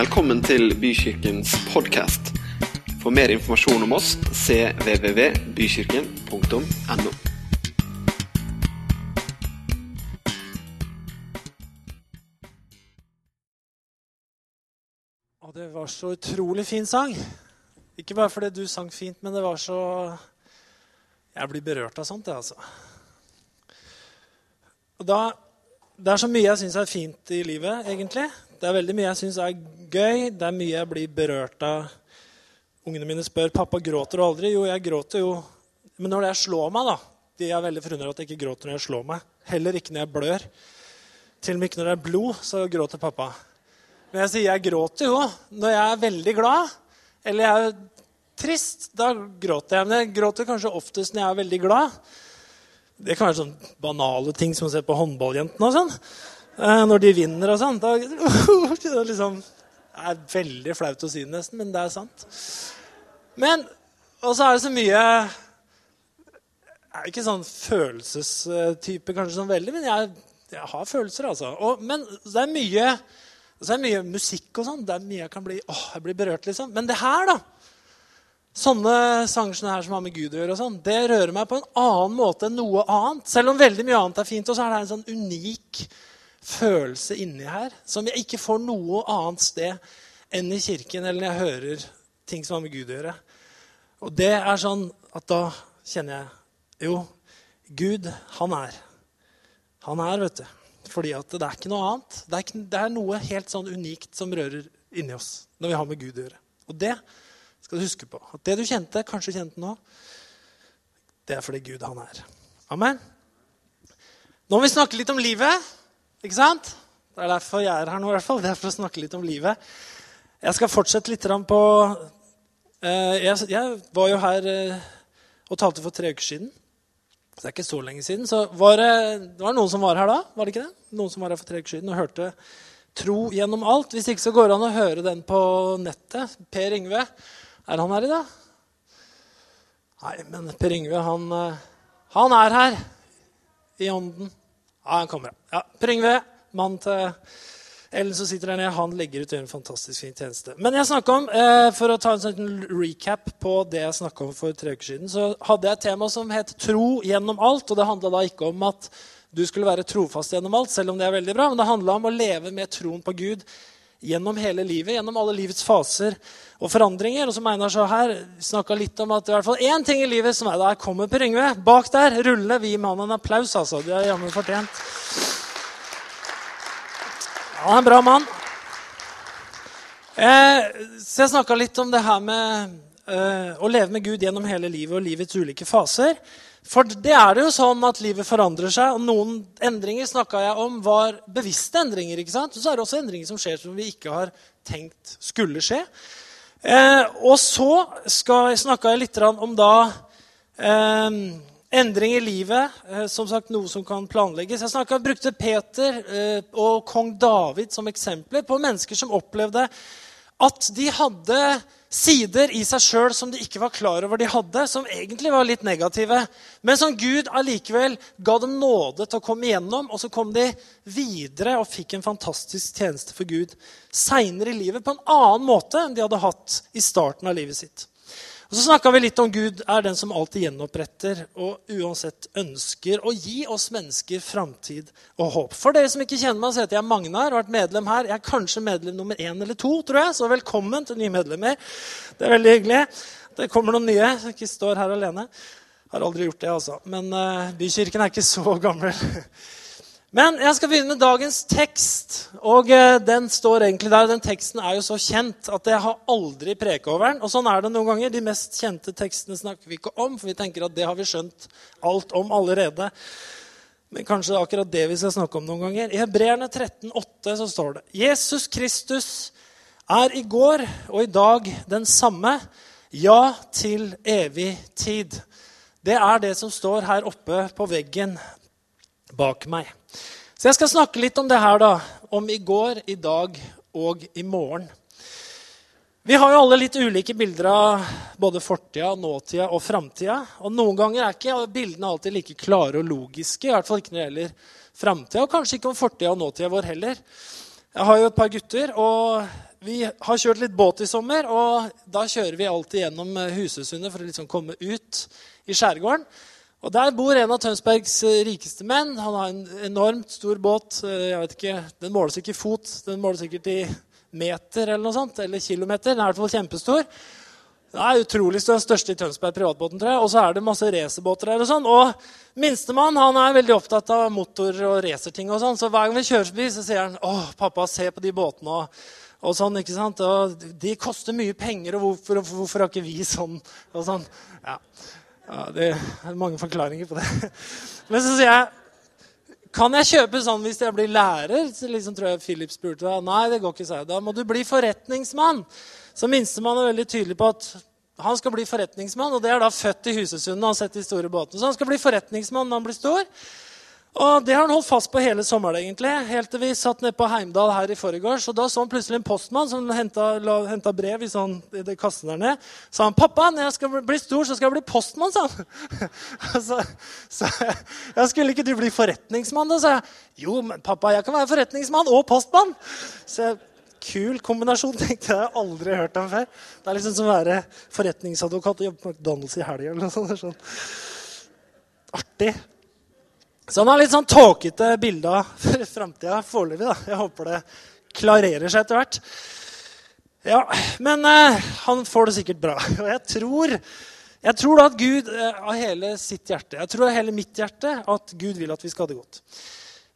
Velkommen til Bykirkens podkast. For mer informasjon om oss cvvvbykirken.no. Og det var så utrolig fin sang. Ikke bare fordi du sang fint, men det var så Jeg blir berørt av sånt, jeg, altså. Og da, Det er så mye jeg syns er fint i livet, egentlig. Det er veldig mye jeg syns er gøy. Det er mye jeg blir berørt av. Ungene mine spør pappa gråter du aldri. Jo, jeg gråter jo. Men når jeg slår meg, da De er veldig forundret at jeg ikke gråter når jeg slår meg. Heller ikke når jeg blør. Til og med ikke når det er blod, så gråter pappa. Men jeg sier jeg gråter jo når jeg er veldig glad. Eller jeg er trist. Da gråter jeg. Men jeg gråter kanskje oftest når jeg er veldig glad. Det kan være sånn banale ting som å se på håndballjentene og sånn. Eh, Når de vinner og sånn. Da det liksom, det er veldig flaut å si det nesten, men det er sant. Men Og så er det så mye Jeg er ikke sånn følelsestype kanskje sånn veldig, men jeg, jeg har følelser, altså. Og, men det er mye så er det mye musikk og sånn. Det er mye jeg kan bli åh, jeg blir berørt, liksom. Men det her, da Sånne sanger her som har med Gud å gjøre, og sånn, det rører meg på en annen måte enn noe annet. Selv om veldig mye annet er fint, og så er det en sånn unik følelse inni her som jeg ikke får noe annet sted enn i kirken eller når jeg hører ting som har med Gud å gjøre. Og det er sånn at da kjenner jeg Jo, Gud, han er. Han er, vet du. Fordi at det er ikke noe annet. Det er, ikke, det er noe helt sånn unikt som rører inni oss når vi har med Gud å gjøre. Og det skal du huske på. At det du kjente, kanskje kjente nå, det er fordi Gud, han er. Amen. Nå må vi snakke litt om livet. Ikke sant? Det er derfor jeg er her nå. i hvert fall. Det er for å snakke litt om livet. Jeg skal fortsette litt på eh, jeg, var jo her eh, og talte for tre uker siden. Så det er ikke så lenge siden. Så var det, det var noen som var her da? var det ikke det? Noen som var her for tre uker siden og hørte Tro gjennom alt. Hvis ikke så går det an å høre den på nettet. Per Yngve. Er han her i dag? Nei, men Per Yngve, han, eh, han er her i ånden. Ja, han kommer. Ja, Per Yngve, mannen til Ellen som sitter der nede, han legger ut og gjør en fantastisk fin tjeneste. Men jeg om, eh, for å ta en sånn recap på det jeg snakka om for tre uker siden, så hadde jeg et tema som het 'Tro gjennom alt'. Og det handla da ikke om at du skulle være trofast gjennom alt, selv om det er veldig bra, men det handla om å leve med troen på Gud gjennom hele livet, gjennom alle livets faser og forandringer. Og som Einar sa her, snakka litt om at det er i hvert fall én ting i livet som er der kommer Per Yngve. Bak der ruller vi mannen en applaus, altså. Det er jammen fortjent. Han er en bra mann. Eh, så jeg snakka litt om det her med eh, å leve med Gud gjennom hele livet og livets ulike faser. For det er det jo sånn at livet forandrer seg, og noen endringer snakka jeg om var bevisste endringer. ikke sant? Og så er det også endringer som skjer som vi ikke har tenkt skulle skje. Eh, og så snakka jeg litt om da eh, endring i livet, eh, som sagt noe som kan planlegges. Jeg snakket, brukte Peter eh, og kong David som eksempler på mennesker som opplevde at de hadde sider i seg sjøl som de ikke var klar over de hadde, som egentlig var litt negative, men som Gud allikevel ga dem nåde til å komme igjennom. Og så kom de videre og fikk en fantastisk tjeneste for Gud seinere i livet på en annen måte enn de hadde hatt i starten av livet sitt. Og Så snakka vi litt om Gud er den som alltid gjenoppretter og uansett ønsker å gi oss mennesker framtid og håp. For dere som ikke kjenner meg, så heter jeg Magnar og har vært medlem her. Jeg er kanskje medlem nummer én eller to, tror jeg, så velkommen til nye medlemmer. Det er veldig hyggelig. Det kommer noen nye. som ikke står her alene. Har aldri gjort det, altså. Men uh, Bykirken er ikke så gammel. Men jeg skal begynne med dagens tekst. og eh, Den står egentlig der. Den teksten er jo så kjent at jeg har aldri preka over den. Og sånn er det noen ganger. De mest kjente tekstene snakker vi ikke om, for vi tenker at det har vi skjønt alt om allerede. Men kanskje det er akkurat det vi skal snakke om noen ganger. I Hebreerne 13,8 så står det Jesus Kristus er i går og i dag den samme, ja, til evig tid. Det er det som står her oppe på veggen bak meg. Så jeg skal snakke litt om det her, da. Om i går, i dag og i morgen. Vi har jo alle litt ulike bilder av både fortida, nåtida og framtida. Og noen ganger er ikke bildene alltid like klare og logiske. I hvert fall ikke når det gjelder framtida, og kanskje ikke om fortida og nåtida vår heller. Jeg har jo et par gutter, og vi har kjørt litt båt i sommer, og da kjører vi alltid gjennom Husesundet for å liksom komme ut i skjærgården. Og Der bor en av Tønsbergs eh, rikeste menn. Han har en enormt stor båt. Eh, jeg vet ikke, Den måles ikke i fot, den måles sikkert i meter eller noe sånt, eller kilometer. Den er i hvert fall kjempestor. Den er utrolig den største i Tønsberg privatbåten. tror jeg. Og så er det masse racerbåter der. Og sånn. Og minstemann han er veldig opptatt av motor og racerting. og sånn, Så hver gang vi kjører forbi, så sier han 'Å, pappa, se på de båtene'. Og, og sånn, ikke sant? Og de koster mye penger, og hvorfor, hvorfor har ikke vi sånn? Og sånn. Ja. Ja, Det er mange forklaringer på det. Men så sier jeg kan jeg kjøpe sånn hvis jeg blir lærer? Så liksom tror jeg Philip spurte. Nei, det går ikke, sa jeg. Da må du bli forretningsmann. Så minstemann er veldig tydelig på at han skal bli forretningsmann. Og det er da født i Husesund Han har sett de store båtene. Så han skal bli forretningsmann når han blir stor. Og det har han holdt fast på hele sommeren, egentlig, helt til vi satt nede på Heimdal her i forgårs. Og da så han plutselig en postmann som henta brev i, sånn, i det kassen der nede. sa han, 'Pappa, når jeg skal bli stor, så skal jeg bli postmann', sa han. så, så jeg, 'Skulle ikke du bli forretningsmann?' da, sa jeg. 'Jo, men pappa, jeg kan være forretningsmann og postmann'. Så jeg kul kombinasjon. tenkte Jeg jeg har aldri hørt om før. Det er liksom som å være forretningsadvokat og jobbe på McDonald's i helga. eller noe sånt. Sånn. Artig. Så han har litt sånn tåkete bilder for framtida foreløpig. Jeg håper det klarerer seg etter hvert. Ja, Men eh, han får det sikkert bra. Og jeg tror, jeg tror da at Gud eh, av hele sitt hjerte, jeg tror av hele mitt hjerte, at Gud vil at vi skal ha det godt.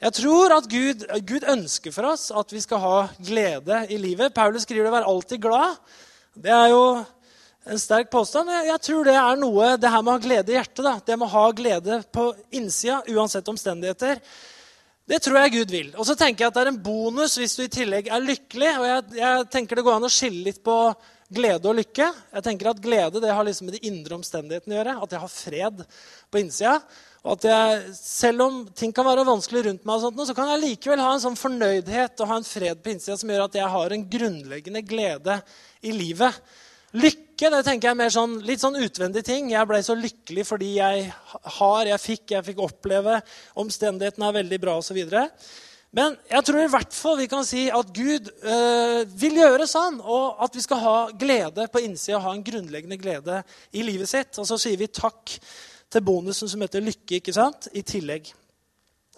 Jeg tror at Gud, Gud, ønsker for oss at vi skal ha glede i livet. Paulus skriver det 'vær alltid glad'. Det er jo en sterk påstand. Jeg tror det er noe, det her med å ha glede i hjertet, da, det med å ha glede på innsida uansett omstendigheter, det tror jeg Gud vil. Og så tenker jeg at det er en bonus hvis du i tillegg er lykkelig. Og jeg, jeg tenker det går an å skille litt på glede og lykke. Jeg tenker at Glede det har liksom med de indre omstendighetene å gjøre. At jeg har fred på innsida. Og at jeg, Selv om ting kan være vanskelig rundt meg, og sånt, så kan jeg likevel ha en sånn fornøydhet og ha en fred på innsida som gjør at jeg har en grunnleggende glede i livet. Lykke det tenker jeg er mer sånn, litt sånn utvendig ting. Jeg ble så lykkelig fordi jeg har, jeg fikk, jeg fikk oppleve. Omstendighetene er veldig bra osv. Men jeg tror i hvert fall vi kan si at Gud øh, vil gjøre sånn, og at vi skal ha glede på innsida, ha en grunnleggende glede i livet sitt. Og så sier vi takk til bonusen som heter lykke ikke sant? i tillegg.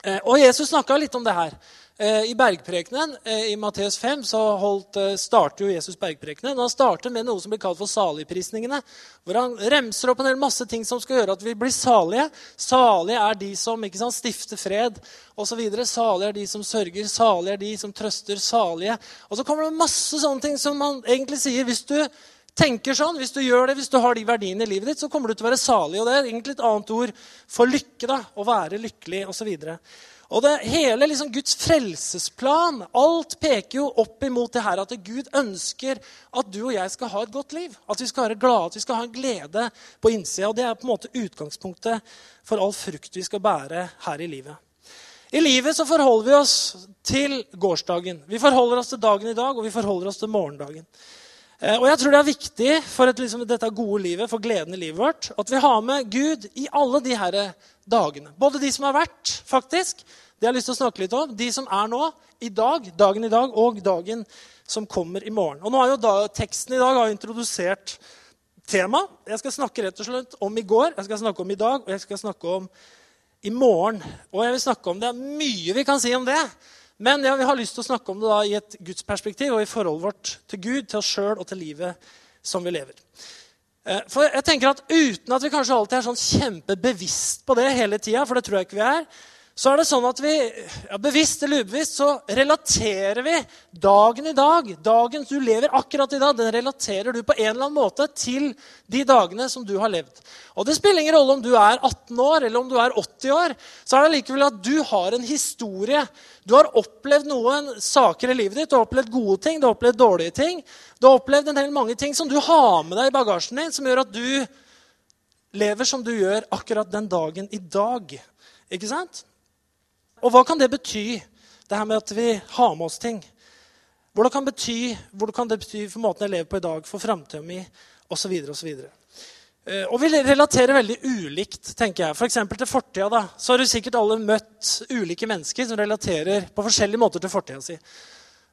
Eh, og Jesus snakka litt om det her. Eh, I bergprekenen eh, i Matteus 5 så holdt, starter jo Jesus bergprekenen. Han starter med noe som blir kalt for saligprisningene. Hvor han remser opp en hel masse ting som skal gjøre at vi blir salige. Salige er de som sant, stifter fred osv. Salige er de som sørger. Salige er de som trøster. Salige. Og så kommer det masse sånne ting som man egentlig sier hvis du tenker sånn, hvis du gjør det, hvis du har de verdiene i livet ditt, så kommer du til å være salig. Og det er egentlig et annet ord for lykke. da, Å være lykkelig osv. Og, og det hele liksom Guds frelsesplan, alt peker jo opp imot det her at Gud ønsker at du og jeg skal ha et godt liv. At vi skal være glade, at vi skal ha en glede på innsida. Og det er på en måte utgangspunktet for all frukt vi skal bære her i livet. I livet så forholder vi oss til gårsdagen. Vi forholder oss til dagen i dag, og vi forholder oss til morgendagen. Eh, og jeg tror det er viktig for et, liksom, dette gode livet, for gleden i livet vårt, at vi har med Gud i alle de her dagene. Både de som har vært, faktisk, det jeg har lyst til å snakke litt om, de som er nå, i dag, dagen i dag, og dagen som kommer i morgen. Og nå har jo da, Teksten i dag har introdusert tema. Jeg skal snakke rett og slett om i går, jeg skal snakke om i dag, og jeg skal snakke om i morgen. Og jeg vil snakke om det. Det er mye vi kan si om det. Men ja, vi har lyst til å snakke om det da i et gudsperspektiv og i forholdet vårt til Gud, til oss sjøl og til livet som vi lever. Eh, for jeg tenker at Uten at vi kanskje alltid er sånn kjempebevisst på det hele tida, for det tror jeg ikke vi er, så er det sånn at vi, ja, bevisst eller ubevisst, så relaterer vi dagen i dag, dagen du lever akkurat i dag, den relaterer du på en eller annen måte til de dagene som du har levd. Og det spiller ingen rolle om du er 18 år eller om du er 80 år. Så er det likevel at du har en historie. Du har opplevd noen saker i livet ditt. Du har opplevd gode ting, du har opplevd dårlige ting. Du har opplevd en del mange ting som du har med deg i bagasjen din, som gjør at du lever som du gjør akkurat den dagen i dag. Ikke sant? Og hva kan det bety, det her med at vi har med oss ting? Hvordan kan, bety, hvordan kan det bety for måten jeg lever på i dag, for framtida mi osv. Og, Eh, og vi relaterer veldig ulikt, tenker jeg. F.eks. For til fortida. da, Så har du sikkert alle møtt ulike mennesker som relaterer på forskjellige måter til fortida si.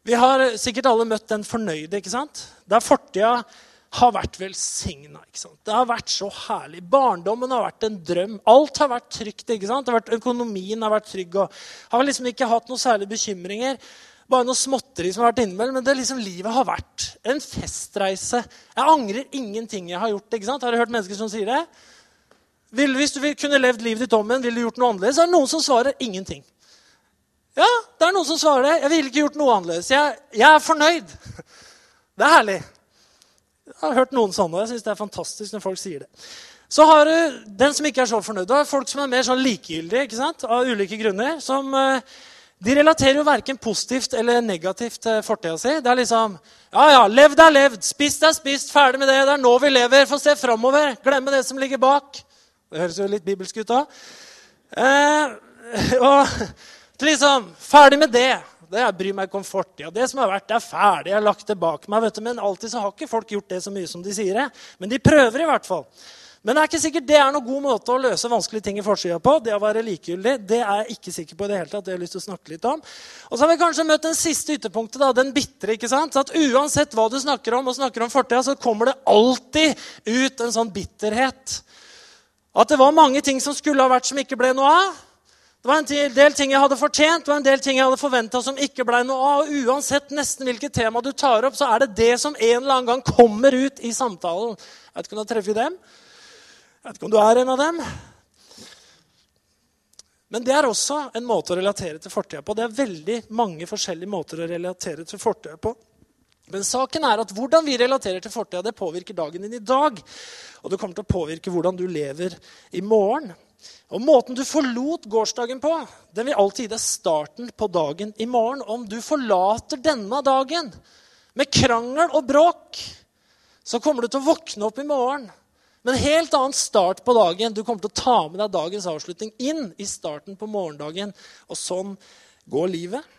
Vi har sikkert alle møtt den fornøyde, ikke sant? Der fortida har vært velsigna. Det har vært så herlig. Barndommen har vært en drøm. Alt har vært trygt. ikke sant? Har vært, økonomien har vært trygg. og Har liksom ikke hatt noen særlige bekymringer. Bare noe småtteri som har vært innimellom. Men det liksom, livet har vært en festreise. Jeg angrer ingenting jeg har gjort. ikke sant? Har du hørt mennesker som sier det? Vil, hvis du kunne levd livet ditt om igjen, ville du gjort noe annerledes? Så er det noen som svarer ingenting. Ja, det er noen som svarer det. Jeg ville ikke gjort noe annerledes. Jeg, jeg er fornøyd. Det er herlig. Jeg har hørt noen sånne, og jeg syns det er fantastisk når folk sier det. Så har du den som ikke er så fornøyd. Du har folk som er mer sånn likegyldige ikke sant? av ulike grunner. som... Eh, de relaterer jo verken positivt eller negativt til fortida si. Det er liksom Ja, ja, levd er levd, spist er spist, ferdig med det. Det er nå vi lever. Få se framover. Glemme det som ligger bak. Det høres jo litt bibelsk ut òg. Eh, og liksom Ferdig med det. Det jeg bryr meg ikke om fortida. Det som har vært, det er ferdig. Jeg har lagt det bak meg. vet du. Men alltid så har ikke folk gjort det så mye som de sier. det. Men de prøver i hvert fall. Men det er ikke sikkert det er noen god måte å løse vanskelige ting i forsida på. Det å være likegyldig, det er jeg ikke sikker på i det hele tatt. Det har jeg lyst til å snakke litt om. Og så har vi kanskje møtt den siste ytterpunktet, da, den bitre. ikke sant? Så at Uansett hva du snakker om, og snakker om fortida, så kommer det alltid ut en sånn bitterhet. At det var mange ting som skulle ha vært, som ikke ble noe av. Det var en del ting jeg hadde fortjent, det var en del ting jeg hadde forventa som ikke ble noe av. Og uansett nesten hvilket tema du tar opp, så er det det som en eller annen gang kommer ut i samtalen. Jeg vet ikke om du har truffet dem. Jeg vet ikke om du er en av dem. Men det er også en måte å relatere til fortida på. Det er veldig mange forskjellige måter å relatere til fortida på. Men saken er at hvordan vi relaterer til fortida, det påvirker dagen din i dag. Og det kommer til å påvirke hvordan du lever i morgen. Og Måten du forlot gårsdagen på, den vil alltid gi deg starten på dagen i morgen. Om du forlater denne dagen med krangel og bråk, så kommer du til å våkne opp i morgen med en helt annen start på dagen. Du kommer til å ta med deg dagens avslutning inn i starten på morgendagen. Og sånn går livet.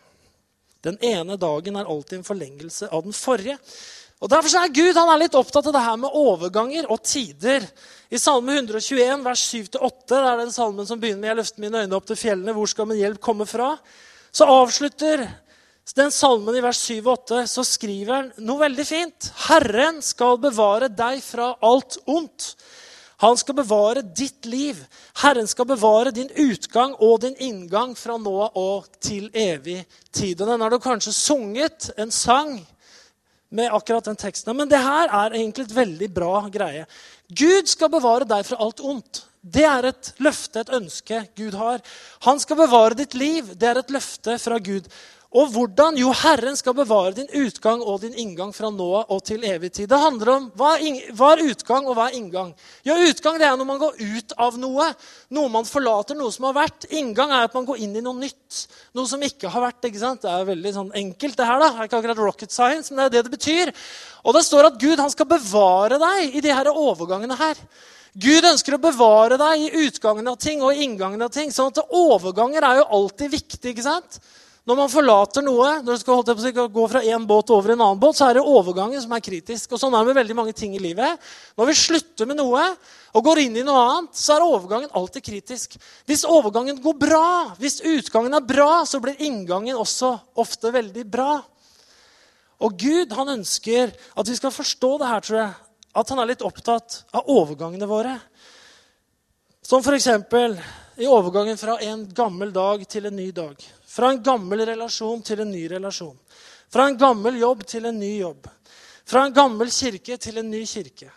Den ene dagen er alltid en forlengelse av den forrige. Og Derfor er Gud han er litt opptatt av det her med overganger og tider. I Salme 121, vers 7-8, det er den salmen som begynner med 'Jeg løfter mine øyne opp til fjellene', hvor skal min hjelp komme fra? Så avslutter den salmen i vers 7 og 8, så skriver han noe veldig fint. Herren skal bevare deg fra alt ondt. Han skal bevare ditt liv. Herren skal bevare din utgang og din inngang fra nå og til evig tid. Og den har du kanskje sunget en sang med akkurat den teksten. Men det her er egentlig et veldig bra greie. Gud skal bevare deg fra alt ondt. Det er et løfte, et ønske Gud har. Han skal bevare ditt liv. Det er et løfte fra Gud. Og hvordan? Jo, Herren skal bevare din utgang og din inngang fra nå og til evig tid. Det handler om hva er, utgang, og hva er inngang? Ja, Utgang det er når man går ut av noe. Noe man forlater, noe som har vært. Inngang er at man går inn i noe nytt. Noe som ikke har vært. ikke sant? Det er veldig sånn enkelt, det her. da. Det er ikke akkurat rocket science, men det er det det betyr. Og det står at Gud han skal bevare deg i de her overgangene her. Gud ønsker å bevare deg i utgangen av ting og i inngangen av ting. sånn at Overganger er jo alltid viktig. ikke sant? Når man forlater noe, når man skal, gå fra én båt over en annen båt, så er det overgangen som er kritisk. Og Sånn er det med veldig mange ting i livet. Når vi slutter med noe og går inn i noe annet, så er overgangen alltid kritisk. Hvis overgangen går bra, hvis utgangen er bra, så blir inngangen også ofte veldig bra. Og Gud han ønsker at vi skal forstå det her, tror jeg. At han er litt opptatt av overgangene våre. Som f.eks. i overgangen fra en gammel dag til en ny dag. Fra en gammel relasjon til en ny relasjon. Fra en gammel jobb til en ny jobb. Fra en gammel kirke til en ny kirke.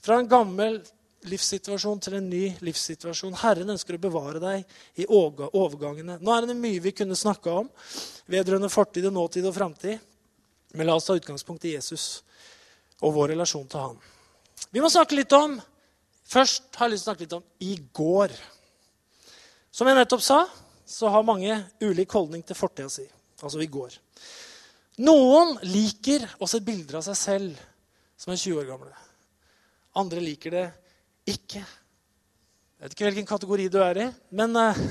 Fra en gammel livssituasjon til en ny livssituasjon. Herren ønsker å bevare deg i overgangene. Nå er det mye vi kunne snakka om vedrørende fortid, og nåtid og framtid. Men la oss ta utgangspunkt i Jesus og vår relasjon til han. Vi må snakke litt om Først har jeg lyst til å snakke litt om i går. Som jeg nettopp sa, så har mange ulik holdning til fortida si, altså i går. Noen liker å se bilder av seg selv som er 20 år gamle. Andre liker det ikke. Jeg vet ikke hvilken kategori du er i, men uh,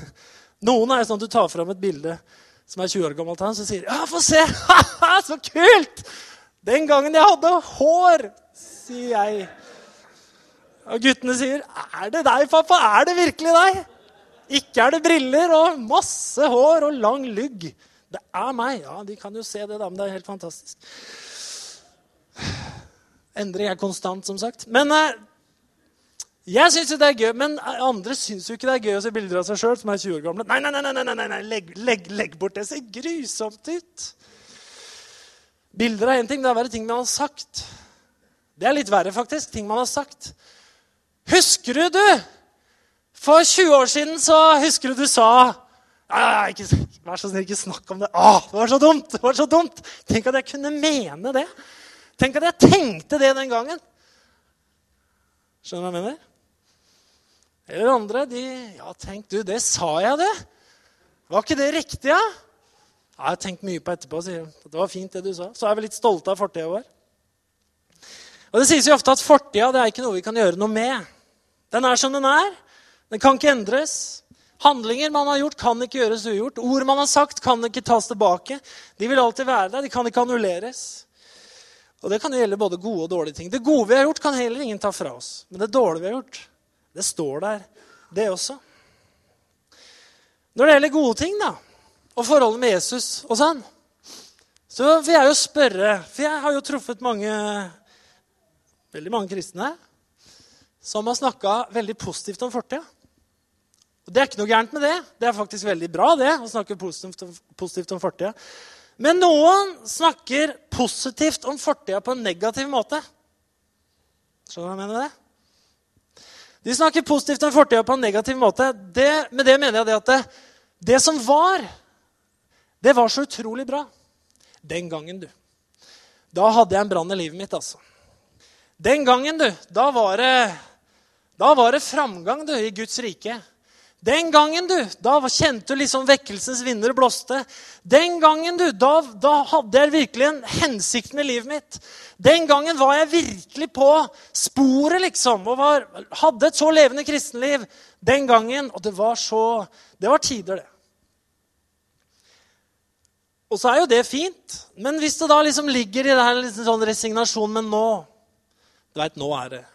noen er sånn at du tar fram et bilde som er 20 år gammelt, og så sier ja, få se! så kult! Den gangen jeg hadde hår, sier jeg. Og guttene sier, er det deg, pappa? Er det virkelig deg? Ikke er det briller og masse hår og lang lugg. Det er meg. Ja, de kan jo se det, da, men det er helt fantastisk. Endring er konstant, som sagt. Men eh, jeg syns jo det er gøy. Men andre syns jo ikke det er gøy å se bilder av seg sjøl som er 20 år gamle. Nei, nei, nei, nei, nei, legg, legg, legg bort det. ser grusomt ut. Bilder er én ting, det er verre ting man har sagt. Det er litt verre, faktisk. Ting man har sagt. Husker du, du? For 20 år siden så husker du du sa ikke, Vær så snill, ikke snakk om det. Åh, det var så dumt! det var så dumt. Tenk at jeg kunne mene det. Tenk at jeg tenkte det den gangen. Skjønner du hva jeg mener? Eller andre, de Ja, tenk du, det sa jeg, det. Var ikke det riktig, ja? Jeg har tenkt mye på etterpå. sier Det var fint, det du sa. Så er vi litt stolte av fortida vår. Og Det sies jo ofte at fortida er ikke noe vi kan gjøre noe med. Den er som den er. Den kan ikke endres. Handlinger man har gjort, kan ikke gjøres ugjort. Ord man har sagt, kan ikke tas tilbake. De vil alltid være der. De kan ikke annulleres. Og Det kan gjelde både gode og dårlige ting. Det gode vi har gjort, kan heller ingen ta fra oss. Men det dårlige vi har gjort, det står der, det også. Når det gjelder gode ting da, og forholdet med Jesus og sånn, så vil jeg jo spørre For jeg har jo truffet mange, veldig mange kristne som har snakka veldig positivt om fortida. Og Det er ikke noe gærent med det. Det er faktisk veldig bra det, å snakke positivt om, positivt fortida. Men noen snakker positivt om fortida på en negativ måte. Skjønner du hva jeg mener med det? De snakker positivt om fortida på en negativ måte. Det, med det mener jeg det at det, det som var, det var så utrolig bra. Den gangen, du. Da hadde jeg en brann i livet mitt, altså. Den gangen, du, da var det, da var det framgang du, i Guds rike. Den gangen, du, da kjente du liksom vekkelsens vinder blåste. Den gangen, du, da, da, hadde jeg virkelig en hensikt med livet mitt. Den gangen var jeg virkelig på sporet, liksom, og var, hadde et så levende kristenliv. Den gangen. Og det var så Det var tider, det. Og så er jo det fint. Men hvis det da liksom ligger i det her liksom sånn resignasjon Men nå Du veit, nå er det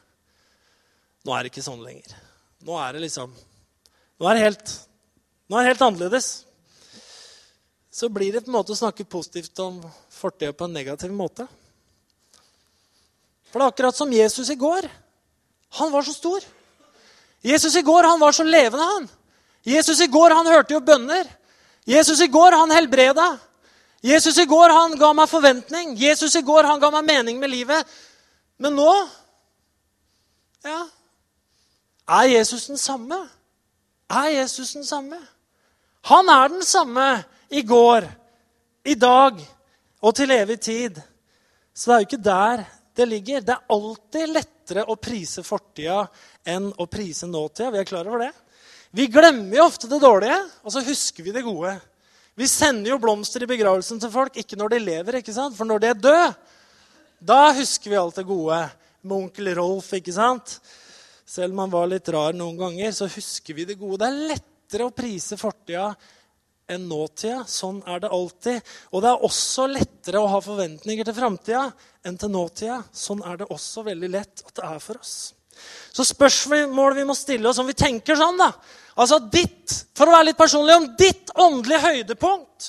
Nå er det ikke sånn lenger. Nå er det liksom nå er det helt, nå er det helt annerledes. Så blir det på en måte å snakke positivt om fortida på en negativ måte. For det er akkurat som Jesus i går. Han var så stor. Jesus i går han var så levende, han. Jesus i går han hørte jo bønner. Jesus i går han helbreda. Jesus i går han ga meg forventning. Jesus i går han ga meg mening med livet. Men nå ja, er Jesus den samme er Jesus den samme. Han er den samme i går, i dag og til evig tid. Så det er jo ikke der det ligger. Det er alltid lettere å prise fortida enn å prise nåtida. Vi er klar over det. Vi glemmer jo ofte det dårlige, og så husker vi det gode. Vi sender jo blomster i begravelsen til folk, ikke når de lever, ikke sant? for når de er døde, da husker vi alt det gode. Med onkel Rolf, ikke sant? Selv om han var litt rar noen ganger, så husker vi det gode. Det er lettere å prise fortida enn nåtida. Sånn er det alltid. Og det er også lettere å ha forventninger til framtida enn til nåtida. Sånn er det også veldig lett at det er for oss. Så spørsmålet vi må stille oss om vi tenker sånn, da Altså ditt, For å være litt personlig om ditt åndelige høydepunkt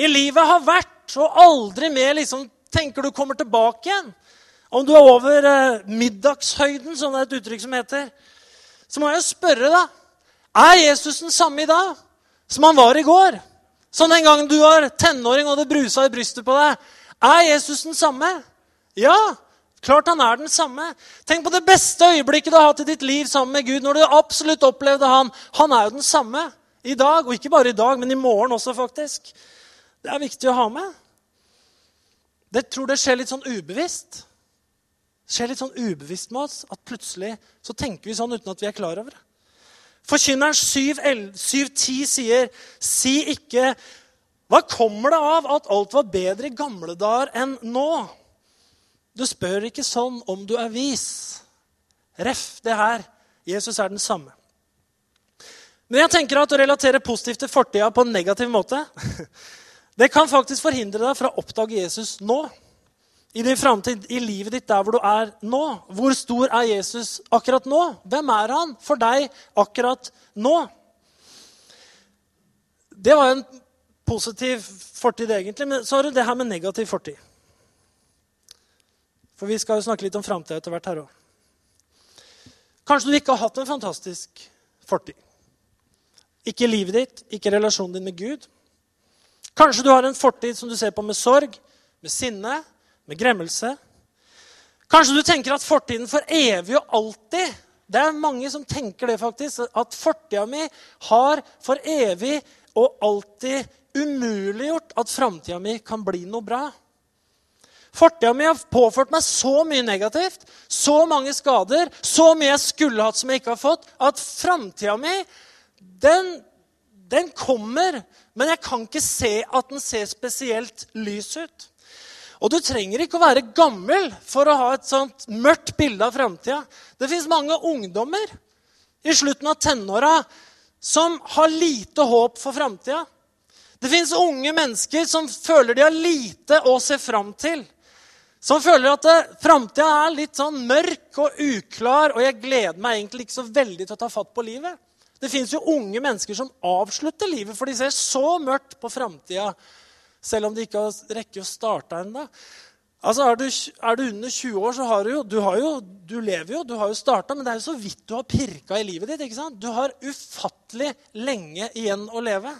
i livet har vært og aldri mer liksom tenker du kommer tilbake igjen. Om du er over eh, middagshøyden, som det er et uttrykk som heter, så må jeg spørre, da Er Jesus den samme i dag som han var i går? Som den gangen du var tenåring og det brusa i brystet på deg. Er Jesus den samme? Ja, klart han er den samme. Tenk på det beste øyeblikket du har hatt i ditt liv sammen med Gud. når du absolutt opplevde Han Han er jo den samme i dag. Og ikke bare i dag, men i morgen også, faktisk. Det er viktig å ha med. Det tror det skjer litt sånn ubevisst. Skjer litt sånn ubevisst med oss at plutselig så tenker vi sånn uten at vi er klar over det. Forkynneren 7.10 sier, 'Si ikke' Hva kommer det av at alt var bedre i gamle dager enn nå? Du spør ikke sånn om du er vis. Ref det her. Jesus er den samme. Men jeg tenker at å relatere positivt til fortida på en negativ måte det kan faktisk forhindre deg fra å oppdage Jesus nå i din framtid, i livet ditt der hvor du er nå. Hvor stor er Jesus akkurat nå? Hvem er han for deg akkurat nå? Det var en positiv fortid, egentlig, men så har du det her med negativ fortid. For vi skal jo snakke litt om framtida etter hvert her òg. Kanskje du ikke har hatt en fantastisk fortid. Ikke livet ditt, ikke relasjonen din med Gud. Kanskje du har en fortid som du ser på med sorg, med sinne, med gremmelse. Kanskje du tenker at fortiden for evig og alltid Det er mange som tenker det, faktisk. At fortida mi har for evig og alltid umuliggjort at framtida mi kan bli noe bra. Fortida mi har påført meg så mye negativt, så mange skader, så mye jeg skulle hatt som jeg ikke har fått, at framtida mi, den, den kommer. Men jeg kan ikke se at den ser spesielt lys ut. Og du trenger ikke å være gammel for å ha et sånt mørkt bilde av framtida. Det fins mange ungdommer i slutten av tenåra som har lite håp for framtida. Det fins unge mennesker som føler de har lite å se fram til. Som føler at framtida er litt sånn mørk og uklar, og jeg gleder meg egentlig ikke så veldig til å ta fatt på livet. Det fins jo unge mennesker som avslutter livet, for de ser så mørkt på framtida selv om de ikke har rekke å starte ennå. Altså, er, du, er du under 20 år, så har du jo du, jo du, lever jo, du har jo starta, men det er jo så vidt du har pirka i livet ditt. ikke sant? Du har ufattelig lenge igjen å leve.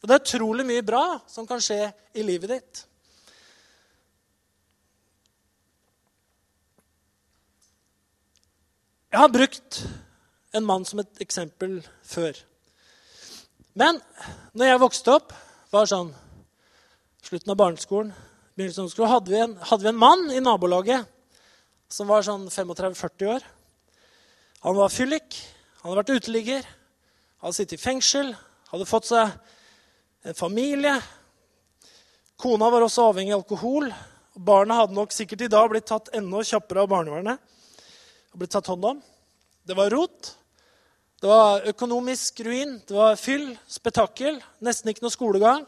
Og det er utrolig mye bra som kan skje i livet ditt. Jeg har brukt en mann som et eksempel før. Men når jeg vokste opp, var sånn Slutten av barneskolen, begynnelsen av skolen, hadde, vi en, hadde vi en mann i nabolaget som var sånn 35-40 år. Han var fyllik, han hadde vært uteligger, hadde sittet i fengsel, hadde fått seg en familie. Kona var også avhengig av alkohol. og Barna hadde nok sikkert i dag blitt tatt enda kjappere av barnevernet. og blitt tatt hånd om. Det var rot. Det var økonomisk ruin, det var fyll, spetakkel, nesten ikke noe skolegang.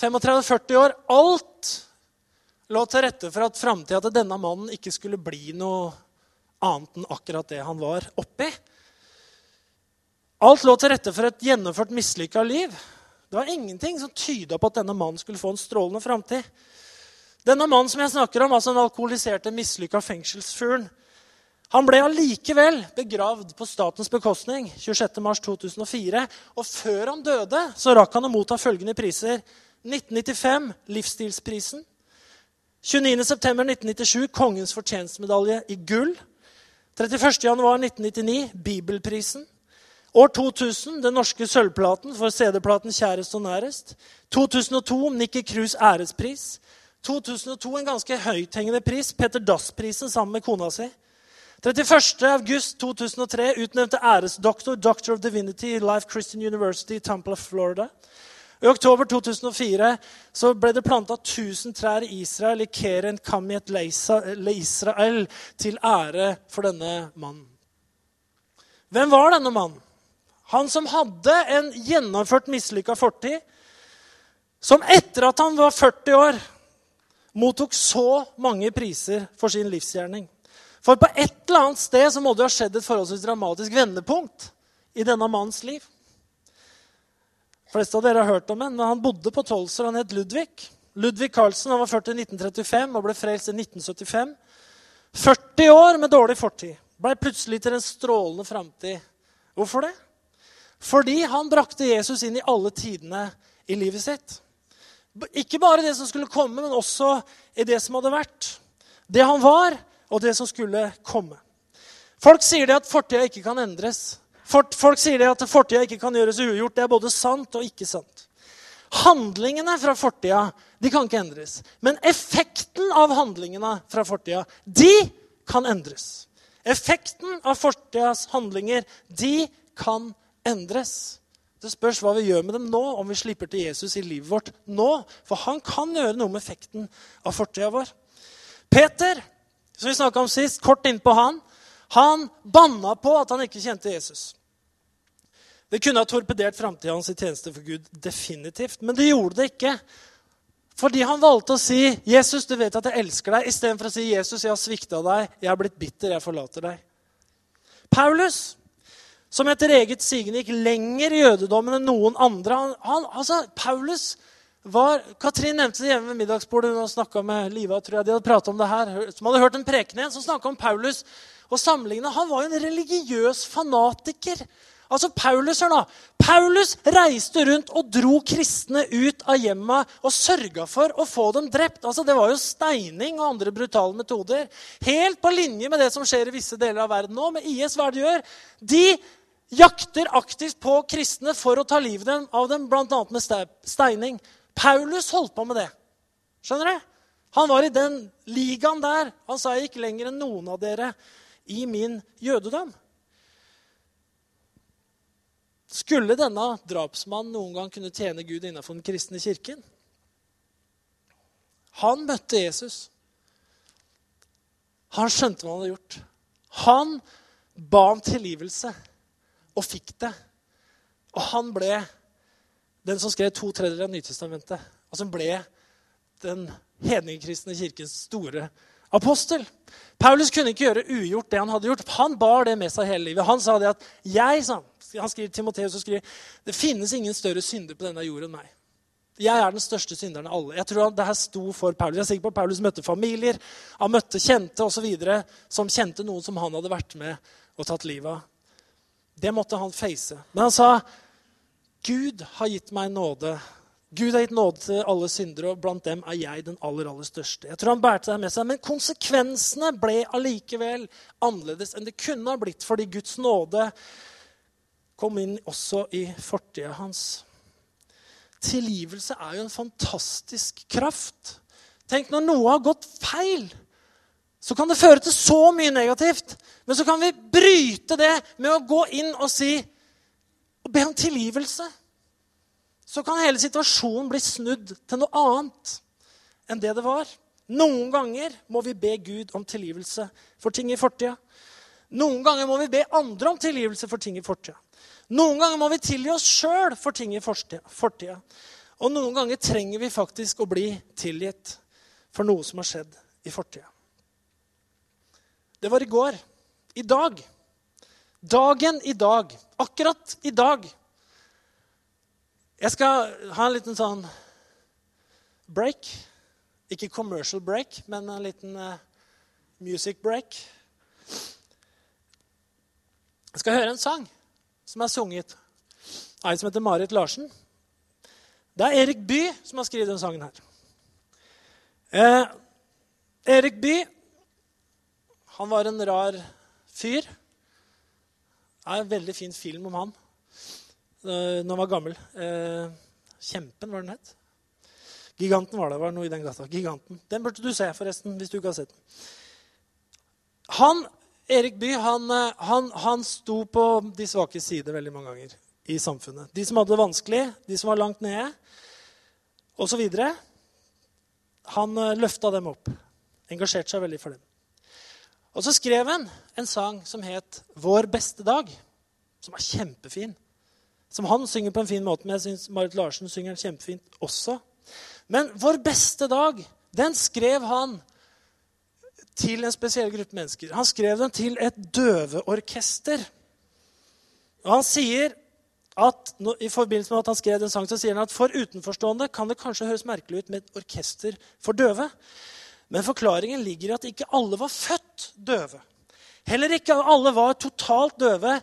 35-40 år. Alt lå til rette for at framtida til denne mannen ikke skulle bli noe annet enn akkurat det han var oppi. Alt lå til rette for et gjennomført mislykka liv. Det var ingenting som tyda på at denne mannen skulle få en strålende framtid. Denne mannen som jeg snakker om, altså den alkoholiserte, mislykka fengselsfuglen, han ble allikevel begravd på statens bekostning 26.3.2004. Og før han døde, så rakk han å motta følgende priser. 1995 Livsstilsprisen. 29.9.1997 Kongens fortjenstmedalje i gull. 31.1.1999 Bibelprisen. År 2000 Den norske sølvplaten for CD-platen 'Kjærest og nærest'. 2002 Nikki Cruz ærespris. 2002 en ganske høythengende pris, Peter Dass-prisen sammen med kona si. 31.8.2003 utnevnte æresdoktor, Doctor of Divinity i Life Christian University i of Florida. I oktober 2004 så ble det planta 1000 trær i Israel i Keren Kamiet Leisrael, til ære for denne mannen. Hvem var denne mannen? Han som hadde en gjennomført mislykka fortid. Som etter at han var 40 år, mottok så mange priser for sin livsgjerning. For på et eller annet sted så må det ha skjedd et forholdsvis dramatisk vendepunkt i denne mannens liv. De fleste av dere har hørt om ham, men han bodde på Tolser. Han het Ludvig. Ludvig Carlsen han var født i 1935 og ble frelst i 1975. 40 år med dårlig fortid. Ble plutselig til en strålende framtid. Hvorfor det? Fordi han brakte Jesus inn i alle tidene i livet sitt. Ikke bare det som skulle komme, men også i det som hadde vært. Det han var, og det som skulle komme. Folk sier det at fortida ikke kan endres. Folk sier det at fortida ikke kan gjøres ugjort. Det er både sant og ikke sant. Handlingene fra fortida de kan ikke endres. Men effekten av handlingene fra fortida de kan endres. Effekten av fortidas handlinger de kan endres. Det spørs hva vi gjør med dem nå, om vi slipper til Jesus i livet vårt nå. For han kan gjøre noe med effekten av fortida vår. Peter som vi snakka om sist, kort innpå han, han banna på at han ikke kjente Jesus. Det kunne ha torpedert framtida hans i tjeneste for Gud, definitivt. Men det gjorde det ikke. Fordi han valgte å si, 'Jesus, du vet at jeg elsker deg', istedenfor å si, 'Jesus, jeg har svikta deg. Jeg har blitt bitter. Jeg forlater deg'. Paulus, som etter eget sigende gikk lenger i jødedommen enn noen andre. Han, han, altså, Paulus var, Katrin nevnte det hjemme ved middagsbordet. Hun snakka med Liva. tror jeg de hadde pratet om det her, Som hadde hørt en preken igjen som snakka om Paulus. og sammenlignet. Han var jo en religiøs fanatiker. Altså, Paulus hør nå, Paulus reiste rundt og dro kristne ut av hjemmet og sørga for å få dem drept. Altså, Det var jo steining og andre brutale metoder. Helt på linje med det som skjer i visse deler av verden nå. Med IS, hva de gjør? De jakter aktivt på kristne for å ta livet av dem, bl.a. med steining. Paulus holdt på med det. Skjønner du? Han var i den ligaen der. Han sa jeg gikk lenger enn noen av dere i min jødedom. Skulle denne drapsmannen noen gang kunne tjene Gud innenfor den kristne kirken? Han møtte Jesus. Han skjønte hva han hadde gjort. Han ba om tilgivelse og fikk det. Og han ble den som skrev to tredjedeler av Nytestamentet, og som ble den hedningekristne kirkens store apostel. Paulus kunne ikke gjøre ugjort det han hadde gjort. Han bar det med seg hele livet. Han sa det at jeg, han skriver Timoteus og skriver, det finnes ingen større synder på denne jorden enn meg. Jeg er den største synderen av alle. Jeg tror det her sto for Paulus. Jeg er sikker på at Paulus møtte familier, han møtte kjente osv. som kjente noen som han hadde vært med og tatt livet av. Det måtte han face. Men han sa, 'Gud har gitt meg nåde Gud har gitt nåde til alle syndere, og blant dem er jeg den aller aller største. Jeg tror han bærte det med seg, Men konsekvensene ble allikevel annerledes enn det kunne ha blitt, fordi Guds nåde kom inn også i fortida hans. Tilgivelse er jo en fantastisk kraft. Tenk når noe har gått feil, så kan det føre til så mye negativt. Men så kan vi bryte det med å gå inn og si og be om tilgivelse så kan hele situasjonen bli snudd til noe annet enn det det var. Noen ganger må vi be Gud om tilgivelse for ting i fortida. Noen ganger må vi be andre om tilgivelse for ting i fortida. Noen ganger må vi tilgi oss sjøl for ting i fortida. Og noen ganger trenger vi faktisk å bli tilgitt for noe som har skjedd i fortida. Det var i går. I dag. Dagen i dag. Akkurat i dag jeg skal ha en liten sånn break. Ikke commercial break, men en liten uh, music break. Jeg skal høre en sang som er sunget av en som heter Marit Larsen. Det er Erik Bye som har skrevet denne sangen her. Eh, Erik Bye han var en rar fyr. Det er en veldig fin film om han. Eh, når han var gammel. Eh, Kjempen, var den het. Giganten var det. var noe i den gata. Giganten. Den burde du se, forresten, hvis du ikke har sett den. Han, Erik Bye han, eh, han, han sto på de svake sider veldig mange ganger i samfunnet. De som hadde det vanskelig, de som var langt nede, osv. Han løfta dem opp. Engasjerte seg veldig for dem. Og så skrev han en sang som het 'Vår beste dag', som er kjempefin som han synger på en fin måte. Men jeg syns Marit Larsen synger kjempefint også. Men 'Vår beste dag' den skrev han til en spesiell gruppe mennesker. Han skrev den til et døveorkester. Og han sier at, I forbindelse med at han skrev den sangen, så sier han at for utenforstående kan det kanskje høres merkelig ut med et orkester for døve. Men forklaringen ligger i at ikke alle var født døve. Heller ikke alle var totalt døve.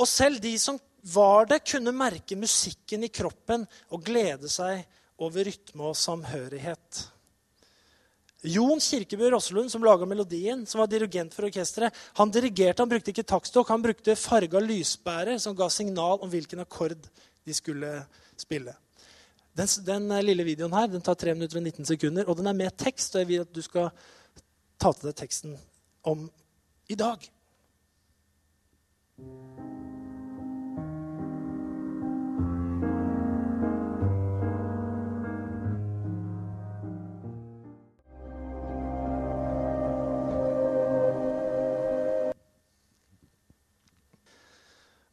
Og selv de som var det kunne merke musikken i kroppen og glede seg over rytme og samhørighet. Jon Kirkeby Rosselund, som laga melodien, som var dirigent for orkesteret, han dirigerte, han brukte ikke taktstokk, han brukte farga lysbærer som ga signal om hvilken akkord de skulle spille. Den, den, lille videoen her den tar 3 minutter og 19 sekunder, og den er med tekst. og jeg vil at du skal ta til deg teksten om i dag.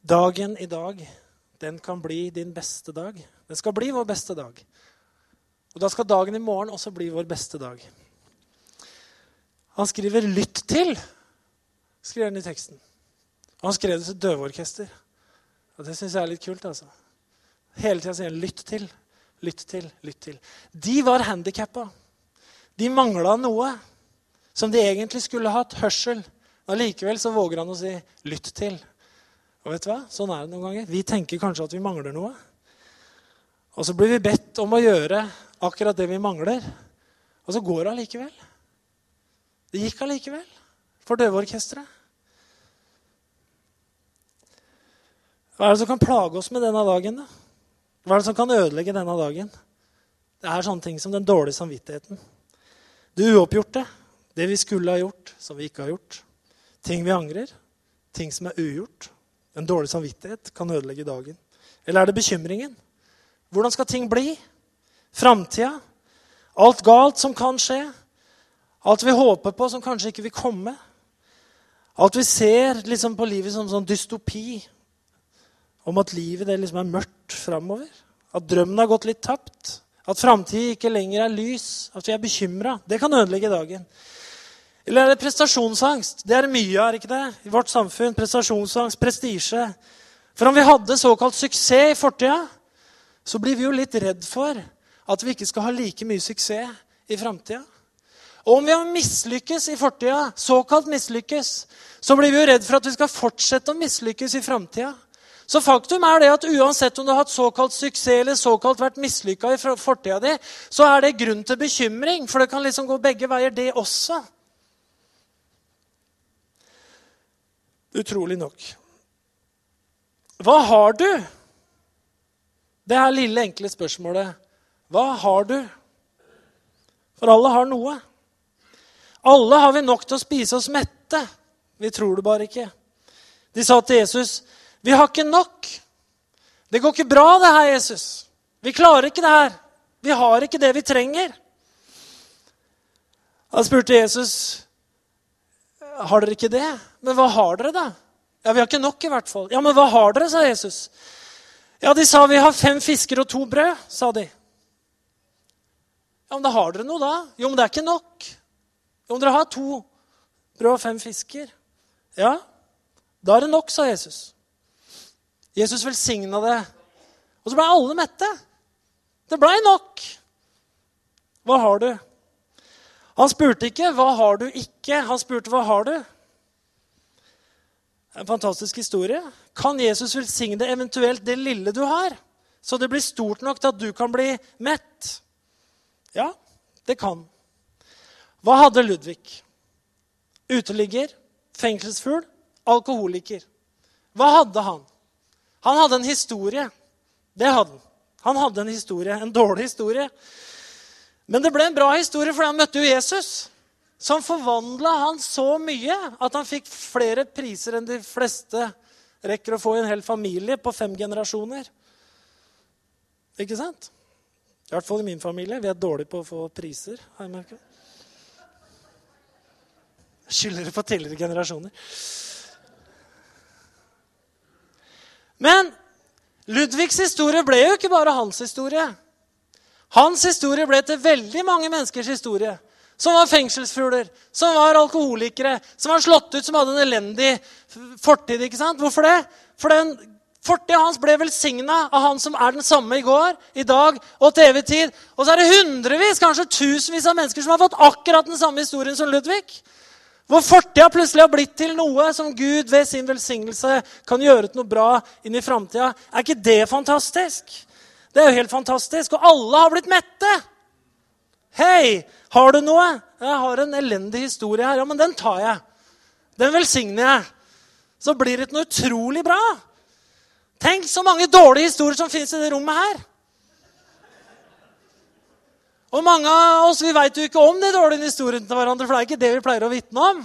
Dagen i dag, den kan bli din beste dag. Den skal bli vår beste dag. Og da skal dagen i morgen også bli vår beste dag. Han skriver 'lytt til', skriver han i teksten. Og han skrev det til døveorkester. Og det syns jeg er litt kult. altså. Hele tida sier han 'lytt til', 'lytt til', 'lytt til'. De var handikappa. De mangla noe som de egentlig skulle hatt. Hørsel. Allikevel så våger han å si 'lytt til'. Og vet du hva? Sånn er det noen ganger. Vi tenker kanskje at vi mangler noe. Og så blir vi bedt om å gjøre akkurat det vi mangler. Og så går det allikevel. Det gikk allikevel for døveorkesteret. Hva er det som kan plage oss med denne dagen? da? Hva er det som kan ødelegge denne dagen? Det er sånne ting som den dårlige samvittigheten. Det uoppgjorte, det vi skulle ha gjort, som vi ikke har gjort. Ting vi angrer, ting som er ugjort. En dårlig samvittighet kan ødelegge dagen. Eller er det bekymringen? Hvordan skal ting bli? Framtida? Alt galt som kan skje? Alt vi håper på, som kanskje ikke vil komme? Alt vi ser liksom, på livet som sånn dystopi? Om at livet liksom er mørkt framover? At drømmen har gått litt tapt? At framtida ikke lenger er lys? At vi er bekymra? Det kan ødelegge dagen. Eller er det prestasjonsangst? Det er mye av ikke det? i vårt samfunn. Prestasjonsangst, prestisje. For om vi hadde såkalt suksess i fortida, så blir vi jo litt redd for at vi ikke skal ha like mye suksess i framtida. Og om vi har mislykkes i fortida, såkalt mislykkes, så blir vi jo redd for at vi skal fortsette å mislykkes i framtida. Så faktum er det at uansett om du har hatt såkalt suksess eller såkalt vært mislykka i fortida di, så er det grunn til bekymring, for det kan liksom gå begge veier, det også. Utrolig nok. Hva har du? Det er lille, enkle spørsmålet. Hva har du? For alle har noe. Alle har vi nok til å spise oss mette. Vi tror det bare ikke. De sa til Jesus, 'Vi har ikke nok.' 'Det går ikke bra, det her, Jesus. Vi klarer ikke det her. Vi har ikke det vi trenger.' Da spurte Jesus, 'Har dere ikke det?' 'Men hva har dere, da?' 'Ja, vi har ikke nok, i hvert fall.' 'Ja, men hva har dere?' sa Jesus. Ja, de sa, 'Vi har fem fisker og to brød', sa de. Ja, men da har dere noe, da? Jo, men det er ikke nok. Jo, men dere har to brød og fem fisker. Ja, da er det nok, sa Jesus. Jesus velsigna det. Og så ble alle mette. Det blei nok. Hva har du? Han spurte ikke 'hva har du ikke', han spurte 'hva har du'? En fantastisk historie. Kan Jesus velsigne eventuelt det lille du har, så det blir stort nok til at du kan bli mett? Ja, det kan. Hva hadde Ludvig? Uteligger, fengselsfugl, alkoholiker. Hva hadde han? Han hadde en historie. Det hadde han. Han hadde en historie, en dårlig historie. Men det ble en bra historie, for han møtte jo Jesus. Som forvandla han så mye at han fikk flere priser enn de fleste rekker å få i en hel familie på fem generasjoner. Ikke sant? I hvert fall i min familie. Vi er dårlige på å få priser. har jeg merket. Skylder det på tidligere generasjoner. Men Ludvigs historie ble jo ikke bare hans historie. Hans historie ble til veldig mange menneskers historie. Som var fengselsfugler, som var alkoholikere, som var slått ut, som hadde en elendig fortid. ikke sant? Hvorfor det? For den fortida hans ble velsigna av han som er den samme i går, i dag og til evig tid. Og så er det hundrevis, kanskje tusenvis av mennesker som har fått akkurat den samme historien som Ludvig. Hvor fortida plutselig har blitt til noe som Gud ved sin velsignelse kan gjøre til noe bra inn i framtida. Er ikke det fantastisk? Det er jo helt fantastisk. Og alle har blitt mette. Hei, har du noe? Jeg har en elendig historie her. Ja, men den tar jeg. Den velsigner jeg. Så blir det noe utrolig bra. Tenk så mange dårlige historier som finnes i det rommet her. Og mange av oss vi veit jo ikke om de dårlige historiene til hverandre, for det er ikke det vi pleier å vitne om.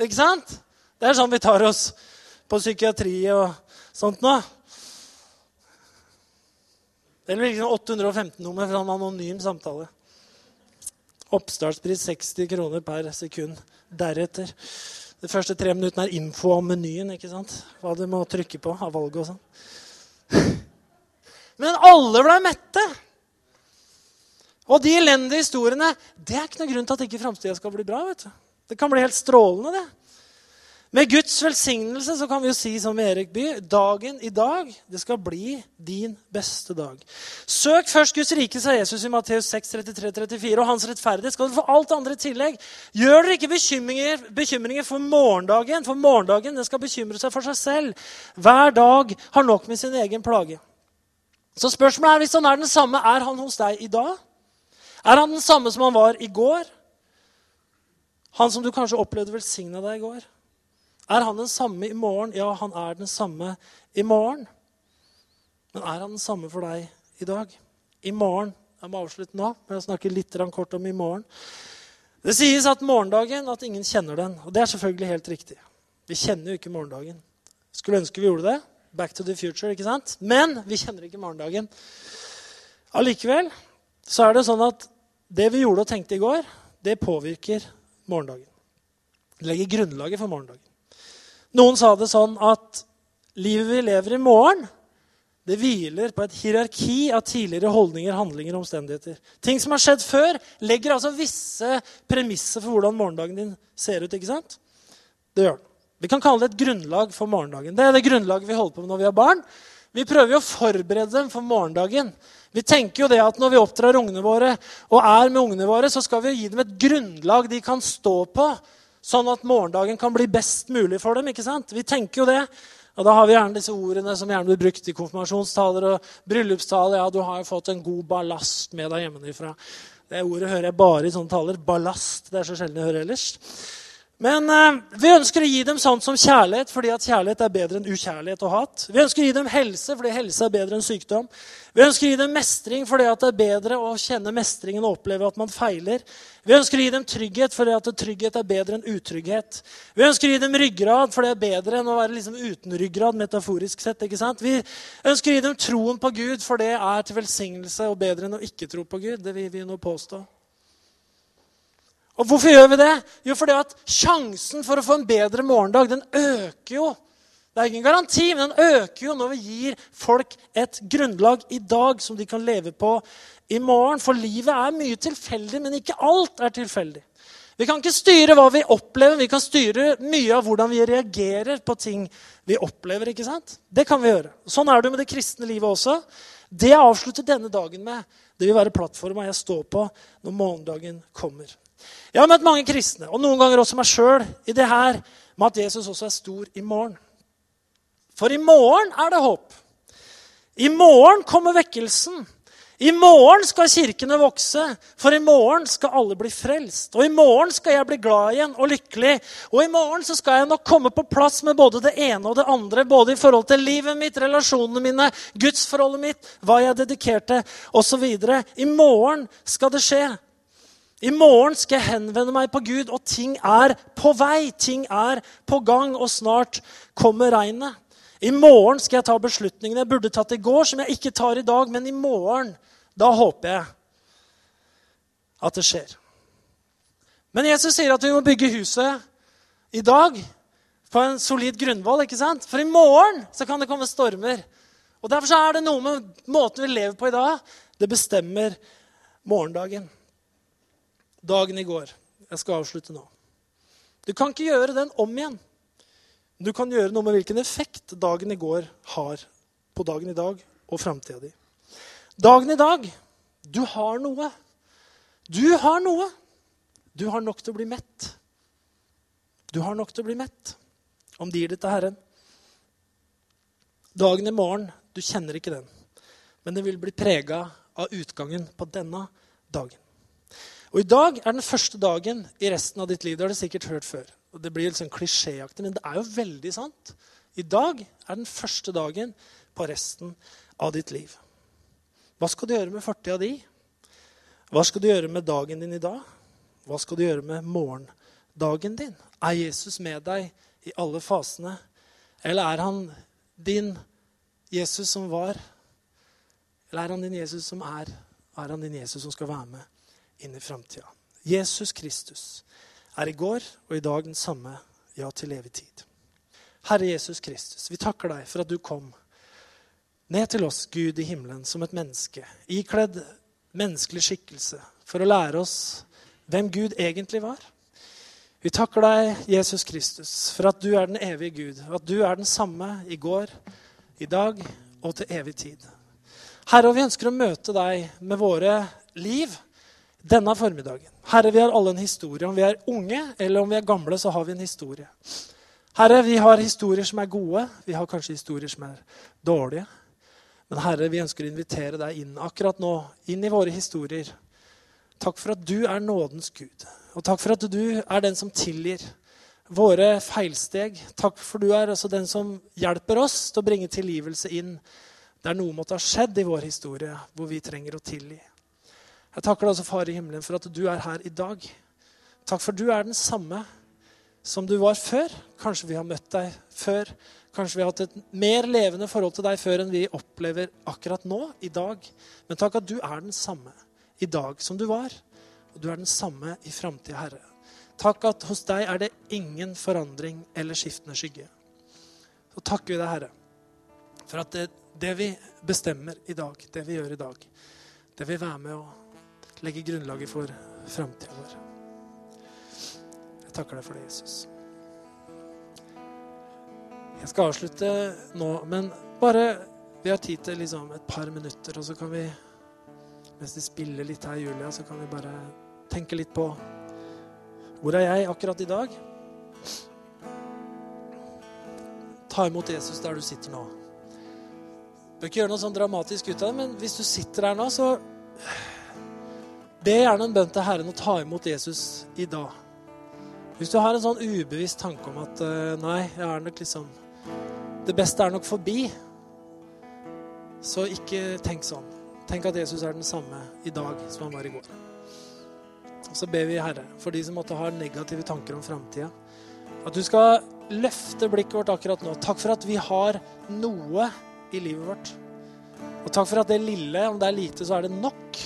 Ikke sant? Det er sånn vi tar oss på psykiatri og sånt nå. Eller liksom 815-nummer fra en anonym samtale. Oppstartspris 60 kroner per sekund. Deretter. De første tre minuttene er info om menyen. ikke sant? Hva du må trykke på av valget og sånn. Men alle ble mette. Og de elendige historiene det er ikke noe grunn til at ikke framtida skal bli bra. vet du. Det kan bli helt strålende, det. Med Guds velsignelse så kan vi jo si som Erik By dagen i dag det skal bli din beste dag. Søk først Guds rike, sa Jesus i Matteus 6, 33-34, og hans rettferdighet skal du få alt andre i tillegg. Gjør dere ikke bekymringer, bekymringer for morgendagen, for morgendagen den skal bekymre seg for seg selv. Hver dag har nok med sin egen plage. Så spørsmålet er hvis han er den samme, er han hos deg i dag? Er han den samme som han var i går? Han som du kanskje opplevde velsigna deg i går? Er han den samme i morgen? Ja, han er den samme i morgen. Men er han den samme for deg i dag? I morgen Jeg må avslutte nå, men jeg snakker litt kort om i morgen. Det sies at morgendagen at ingen kjenner den. Og det er selvfølgelig helt riktig. Vi kjenner jo ikke morgendagen. Skulle ønske vi gjorde det. Back to the future, ikke sant? Men vi kjenner ikke morgendagen. Allikevel så er det sånn at det vi gjorde og tenkte i går, det påvirker morgendagen. Det legger grunnlaget for morgendagen. Noen sa det sånn at livet vi lever i morgen, det hviler på et hierarki av tidligere holdninger, handlinger og omstendigheter. Ting som har skjedd før, legger altså visse premisser for hvordan morgendagen din ser ut. ikke sant? Det gjør den. Vi kan kalle det et grunnlag for morgendagen. Det er det grunnlaget vi holder på med når vi har barn. Vi prøver jo å forberede dem for morgendagen. Vi tenker jo det at Når vi oppdrar ungene våre og er med ungene våre, så skal vi gi dem et grunnlag de kan stå på sånn at morgendagen kan bli best mulig for dem. ikke sant? Vi tenker jo det. Og da har vi gjerne disse ordene som gjerne blir brukt i konfirmasjonstaler og bryllupstaler. Ja, du har jo fått en god ballast med deg hjemmefra. Det ordet hører jeg bare i sånne taler. Ballast. Det er så sjelden jeg hører ellers. Men eh, vi ønsker å gi dem sånt som kjærlighet, fordi at kjærlighet er bedre enn ukjærlighet og hat. Vi ønsker å gi dem helse, fordi helse er bedre enn sykdom. Vi ønsker å gi dem mestring, fordi at det er bedre å kjenne mestringen og oppleve at man feiler. Vi ønsker å gi dem trygghet, fordi at trygghet er bedre enn utrygghet. Vi ønsker å gi dem ryggrad, for det er bedre enn å være liksom uten ryggrad, metaforisk sett. ikke sant? Vi ønsker å gi dem troen på Gud, for det er til velsignelse og bedre enn å ikke tro på Gud. Det vil vi nå påstå. Og hvorfor gjør vi det? Jo, fordi at sjansen for å få en bedre morgendag den øker jo. Det er ingen garanti, men den øker jo når vi gir folk et grunnlag i dag som de kan leve på i morgen. For livet er mye tilfeldig, men ikke alt er tilfeldig. Vi kan ikke styre hva vi opplever, vi kan styre mye av hvordan vi reagerer på ting vi opplever. ikke sant? Det kan vi gjøre. Sånn er det med det kristne livet også. Det jeg avslutter denne dagen med, det vil være plattforma jeg står på når morgendagen kommer. Jeg har møtt mange kristne, og noen ganger også meg sjøl, i det her med at Jesus også er stor i morgen. For i morgen er det håp. I morgen kommer vekkelsen. I morgen skal kirkene vokse, for i morgen skal alle bli frelst. Og i morgen skal jeg bli glad igjen og lykkelig. Og i morgen så skal jeg nok komme på plass med både det ene og det andre. Både i forhold til livet mitt, relasjonene mine, gudsforholdet mitt, hva jeg dedikerte osv. I morgen skal det skje. I morgen skal jeg henvende meg på Gud, og ting er på vei. Ting er på gang, og snart kommer regnet. I morgen skal jeg ta beslutningene jeg burde tatt i går, som jeg ikke tar i dag. Men i morgen, da håper jeg at det skjer. Men Jesus sier at vi må bygge huset i dag på en solid grunnvoll. ikke sant? For i morgen så kan det komme stormer. Og Derfor er det noe med måten vi lever på i dag. Det bestemmer morgendagen dagen i går. Jeg skal avslutte nå. Du kan ikke gjøre den om igjen. Du kan gjøre noe med hvilken effekt dagen i går har på dagen i dag og framtida di. Dagen i dag du har noe. Du har noe. Du har nok til å bli mett. Du har nok til å bli mett om de gir det til Herren. Dagen i morgen, du kjenner ikke den. Men den vil bli prega av utgangen på denne dagen. Og I dag er den første dagen i resten av ditt liv. Det har du sikkert hørt før. Og Det blir litt sånn klisjéaktig, men det er jo veldig sant. I dag er den første dagen på resten av ditt liv. Hva skal du gjøre med fortida di? Hva skal du gjøre med dagen din i dag? Hva skal du gjøre med morgendagen din? Er Jesus med deg i alle fasene? Eller er han din Jesus som var? Eller er han din Jesus som er? Er han din Jesus som skal være med inn i framtida. Jesus Kristus er i går og i dag den samme, ja, til evig tid. Herre Jesus Kristus, vi takker deg for at du kom ned til oss, Gud i himmelen, som et menneske, ikledd menneskelig skikkelse, for å lære oss hvem Gud egentlig var. Vi takker deg, Jesus Kristus, for at du er den evige Gud. At du er den samme i går, i dag og til evig tid. Herre, vi ønsker å møte deg med våre liv denne formiddagen. Herre, vi har alle en historie. Om vi er unge eller om vi er gamle, så har vi en historie. Herre, vi har historier som er gode. Vi har kanskje historier som er dårlige. Men Herre, vi ønsker å invitere deg inn akkurat nå, inn i våre historier. Takk for at du er nådens Gud. Og takk for at du er den som tilgir våre feilsteg. Takk for du er også den som hjelper oss til å bringe tilgivelse inn der noe måtte ha skjedd i vår historie, hvor vi trenger å tilgi. Jeg takker deg også, Far i himmelen, for at du er her i dag. Takk for du er den samme som du var før. Kanskje vi har møtt deg før. Kanskje vi har hatt et mer levende forhold til deg før enn vi opplever akkurat nå, i dag. Men takk at du er den samme i dag som du var. Og du er den samme i framtida, Herre. Takk at hos deg er det ingen forandring eller skiftende skygge. Så takker vi deg, Herre, for at det, det vi bestemmer i dag, det vi gjør i dag, det vil være med å legge grunnlaget for framtida vår. Jeg takker deg for det, Jesus. Jeg skal avslutte nå, men bare Vi har tid til liksom et par minutter, og så kan vi mens de spiller litt her, Julia, så kan vi bare tenke litt på hvor er jeg akkurat i dag? Ta imot Jesus der du sitter nå. Du bør ikke gjøre noe sånn dramatisk ut av det, men hvis du sitter her nå, så be gjerne en bønn til Herren å ta imot Jesus i dag. Hvis du har en sånn ubevisst tanke om at eh, nei, jeg er nok liksom Det beste er nok forbi, så ikke tenk sånn. Tenk at Jesus er den samme i dag som han var i går. Og så ber vi, Herre, for de som måtte ha negative tanker om framtida, at du skal løfte blikket vårt akkurat nå. Takk for at vi har noe i livet vårt. Og takk for at det lille, om det er lite, så er det nok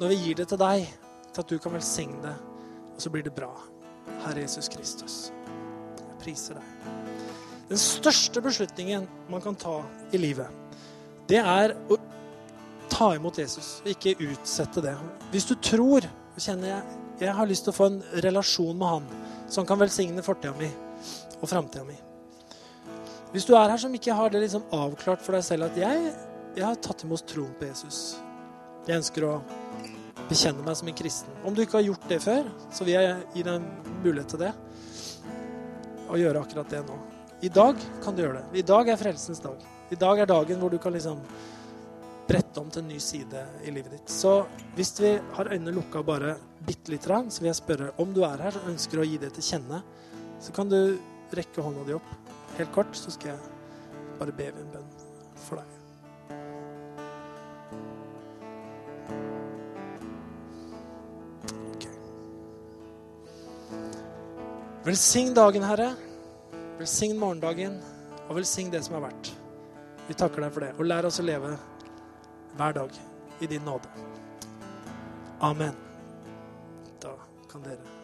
når vi gir det til deg, til at du kan velsigne det, og så blir det bra. Herre Jesus Kristus, jeg priser deg. Den største beslutningen man kan ta i livet, det er å ta imot Jesus, og ikke utsette det. Hvis du tror og kjenner jeg, jeg har lyst til å få en relasjon med han som kan velsigne fortida mi og framtida mi. Hvis du er her som ikke har det liksom avklart for deg selv at jeg, jeg har tatt imot troen på Jesus. Jeg ønsker å bekjenne meg som en kristen. Om du ikke har gjort det før, så vil jeg gi deg en mulighet til det. Og gjøre akkurat det nå. I dag kan du gjøre det. I dag er frelsens dag. I dag er dagen hvor du kan liksom brette om til en ny side i livet ditt. Så hvis vi har øynene lukka bare bitte lite grann, så vil jeg spørre om du er her og ønsker å gi det til kjenne, så kan du rekke hånda di opp helt kort, så skal jeg bare be en bønn for deg. Velsign dagen, Herre. Velsign morgendagen, og velsign det som har vært. Vi takker deg for det. Og lær oss å leve hver dag i din nåde. Amen. Da kan dere